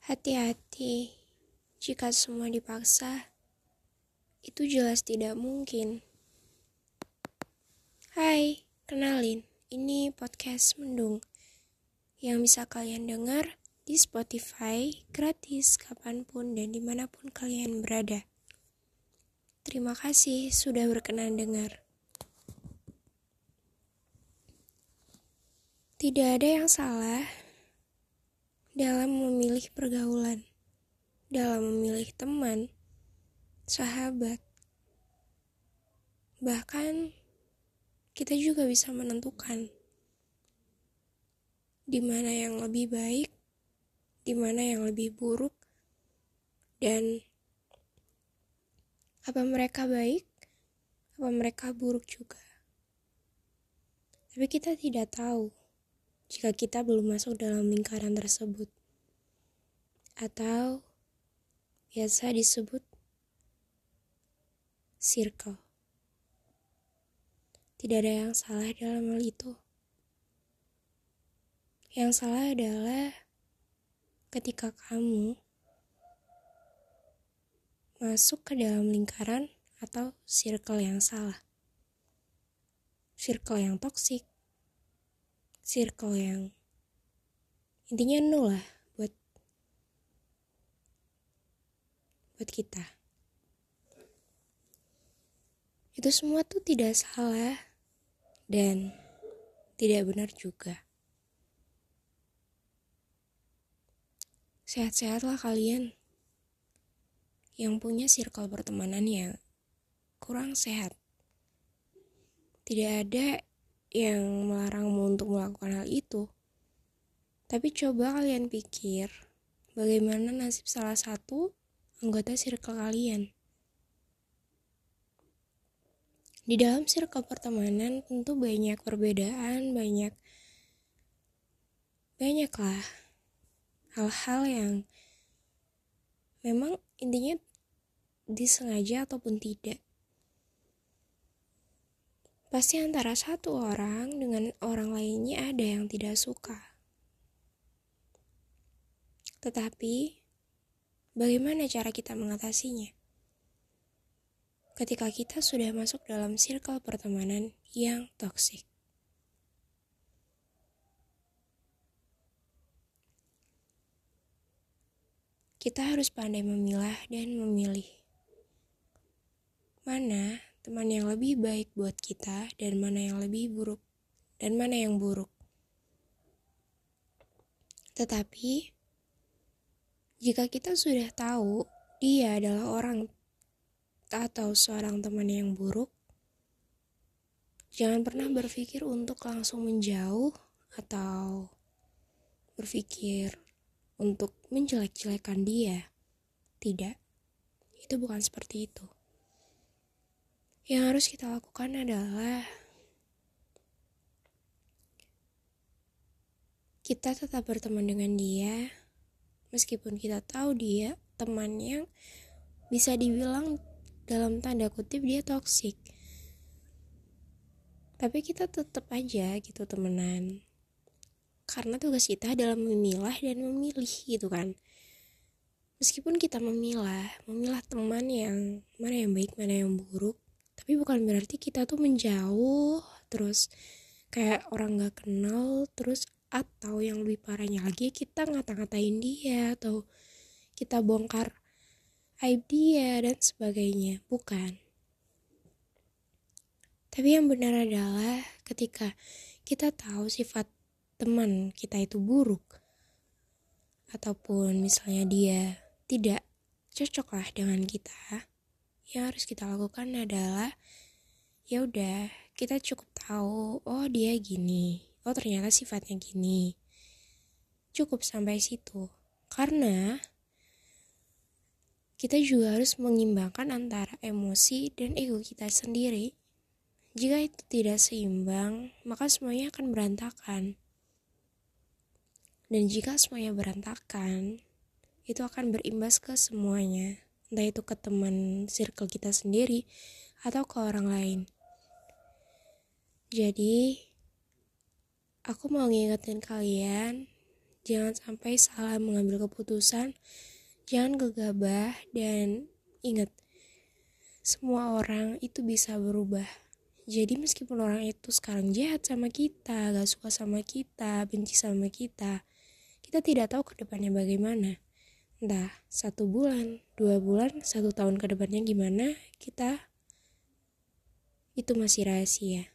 Hati-hati, jika semua dipaksa, itu jelas tidak mungkin. Hai, kenalin, ini podcast Mendung yang bisa kalian dengar di Spotify gratis kapan pun dan di mana pun kalian berada. Terima kasih sudah berkenan dengar. Tidak ada yang salah dalam memilih pergaulan, dalam memilih teman, sahabat. Bahkan kita juga bisa menentukan di mana yang lebih baik, di mana yang lebih buruk, dan apa mereka baik, apa mereka buruk juga. Tapi kita tidak tahu jika kita belum masuk dalam lingkaran tersebut, atau biasa disebut circle. Tidak ada yang salah dalam hal itu. Yang salah adalah ketika kamu masuk ke dalam lingkaran atau circle yang salah. Circle yang toksik, circle yang intinya nol lah buat buat kita. Itu semua tuh tidak salah dan tidak benar juga. Sehat-sehatlah kalian yang punya circle pertemanan yang kurang sehat. Tidak ada yang melarangmu untuk melakukan hal itu. Tapi coba kalian pikir, bagaimana nasib salah satu anggota circle kalian. Di dalam circle pertemanan tentu banyak perbedaan, banyak banyaklah hal-hal yang memang intinya disengaja ataupun tidak Pasti antara satu orang dengan orang lainnya ada yang tidak suka. Tetapi, bagaimana cara kita mengatasinya? Ketika kita sudah masuk dalam circle pertemanan yang toksik. Kita harus pandai memilah dan memilih. Mana teman yang lebih baik buat kita dan mana yang lebih buruk dan mana yang buruk. Tetapi jika kita sudah tahu dia adalah orang atau seorang teman yang buruk, jangan pernah berpikir untuk langsung menjauh atau berpikir untuk menjelek-jelekan dia. Tidak, itu bukan seperti itu. Yang harus kita lakukan adalah kita tetap berteman dengan dia, meskipun kita tahu dia teman yang bisa dibilang dalam tanda kutip dia toksik. Tapi kita tetap aja gitu temenan. Karena tugas kita adalah memilah dan memilih gitu kan. Meskipun kita memilah, memilah teman yang mana yang baik, mana yang buruk, tapi bukan berarti kita tuh menjauh terus kayak orang gak kenal terus atau yang lebih parahnya lagi kita ngata-ngatain dia atau kita bongkar aib dia dan sebagainya. Bukan. Tapi yang benar adalah ketika kita tahu sifat teman kita itu buruk ataupun misalnya dia tidak cocok lah dengan kita yang harus kita lakukan adalah ya udah kita cukup tahu oh dia gini oh ternyata sifatnya gini. Cukup sampai situ. Karena kita juga harus mengimbangkan antara emosi dan ego kita sendiri. Jika itu tidak seimbang maka semuanya akan berantakan. Dan jika semuanya berantakan itu akan berimbas ke semuanya entah itu ke teman circle kita sendiri atau ke orang lain. Jadi, aku mau ngingetin kalian, jangan sampai salah mengambil keputusan jangan gegabah dan ingat semua orang itu bisa berubah jadi meskipun orang itu sekarang jahat sama kita gak suka sama kita benci sama kita kita tidak tahu ke depannya bagaimana entah satu bulan dua bulan satu tahun ke depannya gimana kita itu masih rahasia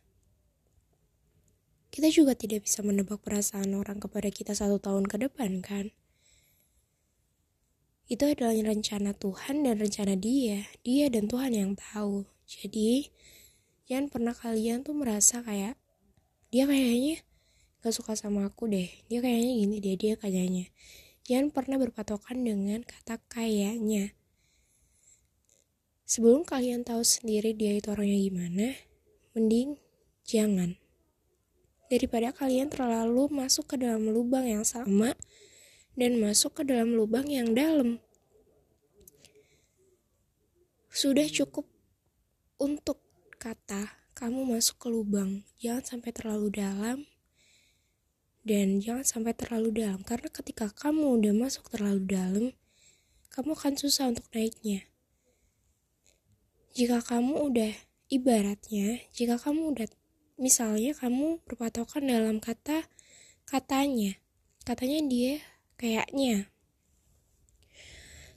kita juga tidak bisa menebak perasaan orang kepada kita satu tahun ke depan, kan? Itu adalah rencana Tuhan dan rencana dia. Dia dan Tuhan yang tahu. Jadi, jangan pernah kalian tuh merasa kayak, dia kayaknya gak suka sama aku deh. Dia kayaknya gini deh, dia kayaknya. Jangan pernah berpatokan dengan kata kayaknya. Sebelum kalian tahu sendiri dia itu orangnya gimana, mending jangan daripada kalian terlalu masuk ke dalam lubang yang sama dan masuk ke dalam lubang yang dalam. Sudah cukup untuk kata kamu masuk ke lubang, jangan sampai terlalu dalam dan jangan sampai terlalu dalam karena ketika kamu udah masuk terlalu dalam, kamu akan susah untuk naiknya. Jika kamu udah ibaratnya, jika kamu udah misalnya kamu berpatokan dalam kata katanya. Katanya dia kayaknya.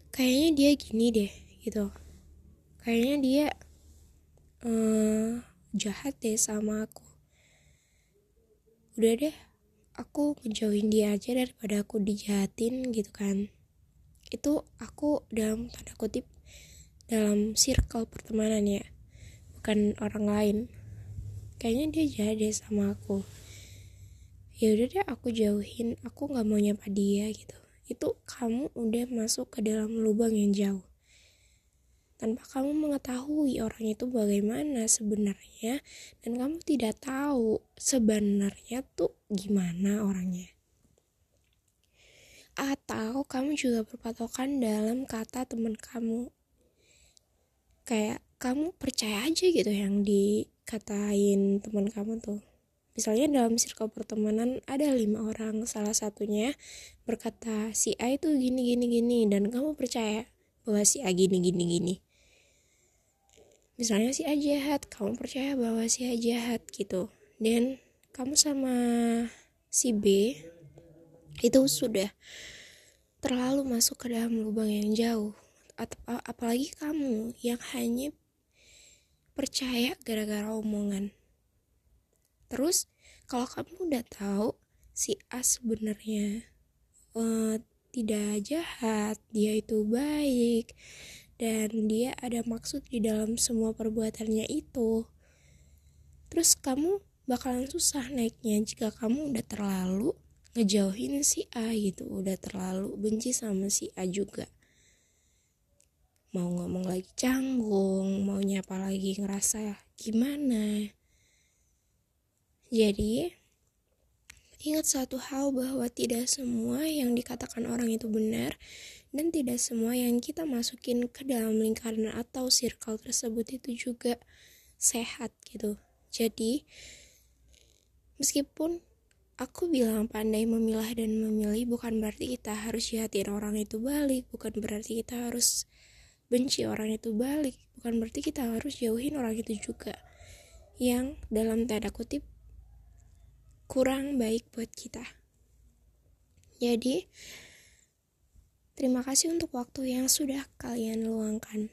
Kayaknya dia gini deh gitu. Kayaknya dia uh, jahat deh sama aku. Udah deh aku ngejauhin dia aja daripada aku dijahatin gitu kan. Itu aku dalam tanda kutip dalam circle pertemanan ya bukan orang lain. Kayaknya dia jahat deh sama aku. Ya udah deh aku jauhin aku nggak mau nyapa dia gitu. Itu kamu udah masuk ke dalam lubang yang jauh tanpa kamu mengetahui orang itu bagaimana sebenarnya dan kamu tidak tahu sebenarnya tuh gimana orangnya. Atau kamu juga berpatokan dalam kata teman kamu. Kayak kamu percaya aja gitu yang di katain teman kamu tuh. Misalnya dalam circle pertemanan ada lima orang salah satunya berkata si A itu gini gini gini dan kamu percaya bahwa si A gini gini gini misalnya si A jahat kamu percaya bahwa si A jahat gitu dan kamu sama si B itu sudah terlalu masuk ke dalam lubang yang jauh apalagi kamu yang hanya percaya gara-gara omongan. Terus kalau kamu udah tahu si A sebenarnya uh, tidak jahat, dia itu baik dan dia ada maksud di dalam semua perbuatannya itu. Terus kamu bakalan susah naiknya jika kamu udah terlalu ngejauhin si A gitu, udah terlalu benci sama si A juga mau ngomong lagi canggung mau nyapa lagi ngerasa gimana jadi ingat satu hal bahwa tidak semua yang dikatakan orang itu benar dan tidak semua yang kita masukin ke dalam lingkaran atau circle tersebut itu juga sehat gitu. Jadi meskipun aku bilang pandai memilah dan memilih bukan berarti kita harus jahatin orang itu balik bukan berarti kita harus benci orang itu balik bukan berarti kita harus jauhin orang itu juga. Yang dalam tanda kutip kurang baik buat kita. Jadi terima kasih untuk waktu yang sudah kalian luangkan